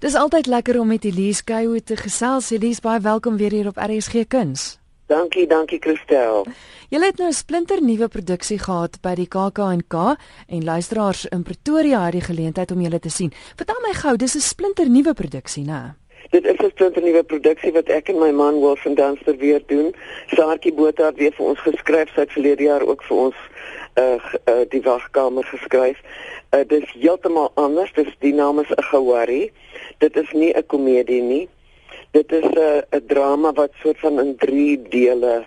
Dis altyd lekker om met Elise Kayou te gesels. Elise, baie welkom weer hier op RSG Kuns. Dankie, dankie Christel. Jy het nou 'n splinter nuwe produksie gehad by die KAK&K en luisteraars in Pretoria het die geleentheid om julle te sien. Vertel my gou, dis 'n splinter nuwe produksie, né? Dit is 'n splinter nuwe produksie wat ek en my man Wilson Danster weer doen. Saartjie Botha het weer vir ons geskryf, sy het verlede jaar ook vir ons uh, uh die wagkamer geskryf. Uh dis heeltemal anders. Dis die naam is 'n Gawari. Dit is nie 'n komedie nie. Dit is 'n 'n drama wat soort van in 3 dele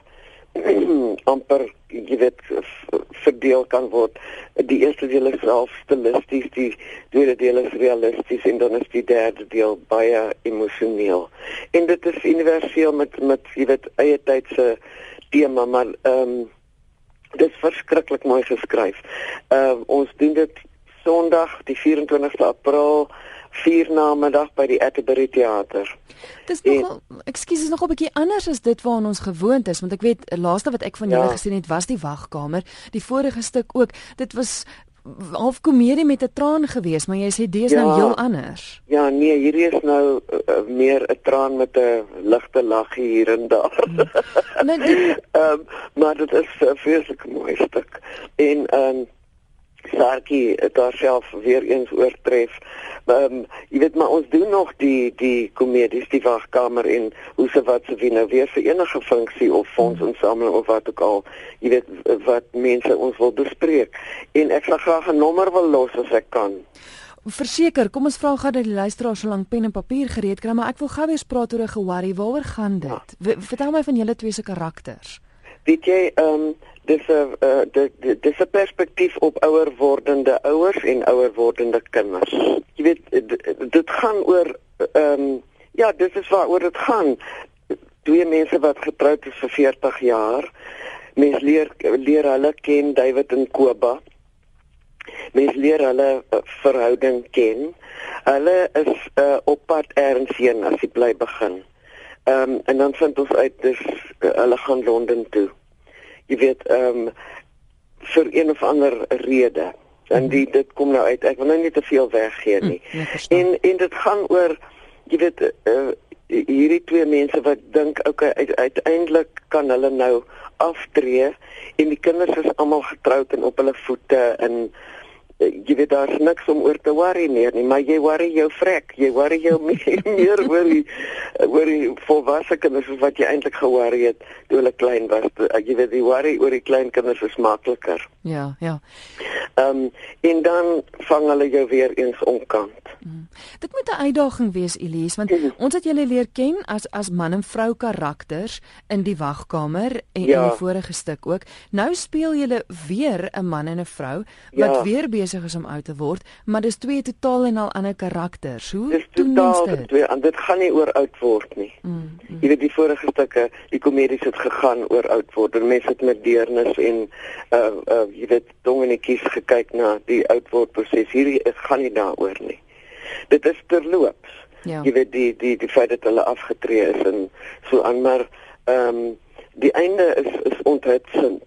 amper jy weet verdeel kan word. Die eerste deel is self stilisties, die tweede deel is realisties en dan is die derde deel baie emosioneel. En dit is universeel met met jy weet eie tydse tema, maar ehm um, dit is verskriklik mooi geskryf. Ehm uh, ons doen dit Sondag die 24ste April 4 na middag by die Atterbury Theater. Dis nog ekskuus is nog 'n bietjie anders as dit waaraan ons gewoond is want ek weet laaste wat ek van julle ja. gesien het was die wagkamer, die vorige stuk ook. Dit was half komedie met 'n traan geweest, maar jy sê dis nou ja, nou heel anders. Ja, nee, hierdie is nou uh, meer 'n traan met 'n ligte lag hier en daar. Hmm. Nee, dit um, maar dit is 'n vreeslike mooi stuk. En ehm um, Sarkie het haarself weer eens oortref. Ehm um, jy weet maar ons doen nog die die komedies die wagkamer en hoe se wat se wie nou weer vir enige funksie of fondsinsameling of wat ook al jy weet wat mense ons wil bespreek en ek sal graag 'n nommer wil los as ek kan. Verseker, kom ons vra gou dat die luisteraars so lank pen en papier gereed kry, maar ek wil gou weer praat oor 'n gewaarie. Waaroor gaan dit? Ja. Vertel my van julle twee se karakters. Weet jy, ehm um, dis 'n uh, dis 'n perspektief op ouer wordende ouers en ouer wordende kinders. Jy weet dit gaan oor ehm um, ja, dis is waaroor dit gaan. Twee mense wat getroud is vir 40 jaar. Mens leer leer hulle ken David en Koba. Mens leer hulle verhouding ken. Hulle is uh, op pad ergens heen as jy bly begin. Ehm um, en dan vind ons uit dis uh, hulle gaan Londen toe. Jy weet ehm um, vir een of ander rede. En die dit kom nou uit. Ek wil nou nie te veel weggee nie. Mm, en en dit gaan oor jy weet uh, hierdie twee mense wat dink okay uit, uiteindelik kan hulle nou aftree en die kinders is almal getroud en op hulle voete en jy weet daar's niks om oor te worry meer nie, maar jy worry jou vrek, jy worry jou meer, meer oor die oor die volwasse kinders wat jy eintlik geworry het toe hulle klein was. Eh, jy weet die worry oor die klein kinders is makliker. Ja, ja. Ehm um, en dan vang hulle jou weer eens onkant. Mm. Dit moet 'n uitdaging wees, Elise, want mm. ons het julle leer ken as as man en vrou karakters in die wagkamer en ja. in die vorige stuk ook. Nou speel julle weer 'n man en 'n vrou wat ja. weer besig is om oud te word, maar dis twee totaal en al ander karakters. Hoe dis doen totaal dit? Twee, en dit gaan nie oor oud word nie. Mm. Jy weet die vorige stukke, die komedies het gegaan oor oud word. Mense het met deernis en uh uh jy weet dongenetjies gekyk na die oud word proses. Hierdie gaan nie daaroor nie. Dit is terloops. Ja. Jy weet die die die feit dat hulle afgetree is en so aan maar ehm um, die einde is is onthutsend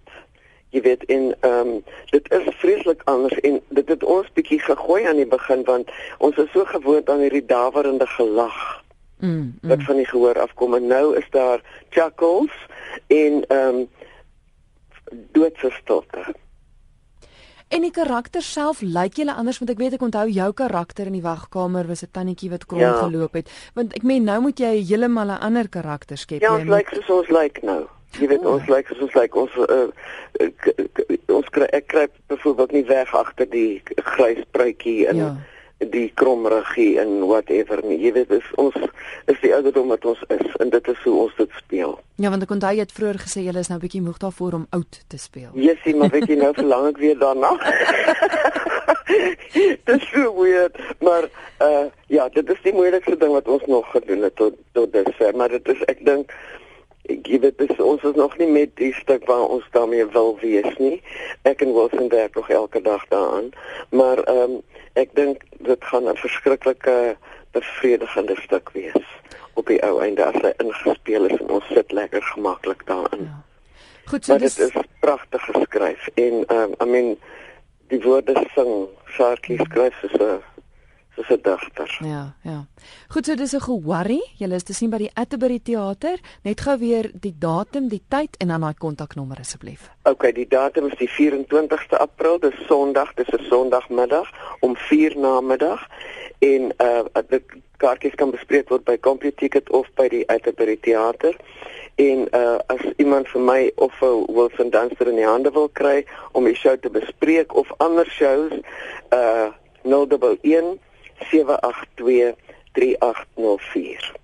jy weet in ehm um, dit is vreeslik anders en dit het ons bietjie gegooi aan die begin want ons is so gewoond aan hierdie daverende gelag mm, mm. wat van die gehoor afkom en nou is daar chuckles en ehm um, doodse stilte En die karakter self lyk julle anders want ek weet ek onthou jou karakter in die wagkamer was 'n tannetjie wat krom ja. geloop het want ek meen nou moet jy heeltemal 'n ander karakter skep ja, jy ons lyk soos ons lyk nou. Jy weet oh. ons lyk soos ons lyk ons uh, ons kry ek kry byvoorbeeld nie weg agter die grys pruitjie en ja. Die kromruggie en whatever nie. Jy weet is, ons is die ouderdom wat ons is en dit is hoe ons dit speel. Ja, want ek onthou jy het vroeër gesê jy is nou bietjie moeg daarvoor om oud te speel. Jessie, maar weet jy nou verlang ek weer daarna. dit is so weird, maar uh ja, dit is die moeilikste ding wat ons nog gedoen het tot tot dusver, maar dit is ek dink jy weet dis ons is nog nie met die stuk waar ons daarmee wil wees nie. Ek en Wilson werk nog elke dag daaraan, maar ehm um, ek dink dit gaan 'n verskriklike bevredigende stuk wees op die ou einde as hy ingespeel is en ons sit lekker gemaklik daarin. Ja. Goed, so dis dit is pragtig geskryf en ehm um, I mean die woorde sing, Sharky skryf so soos 'n digter. Ja, ja. Goed, so dis 'n geworry. Julle is te sien by die Atterbury Theater. Net gou weer die datum, die tyd en dan daai kontaknommer asseblief. OK, die datum is die 24ste April, dis Sondag, dis 'n Sondagmiddag om 4 na middag en uh die kaartjies kan bespreek word by CompuTicket of by die Atterbury Theater. En uh as iemand vir my of vir Wilson Dunster in die hande wil kry om die show te bespreek of ander shows uh 011 7823804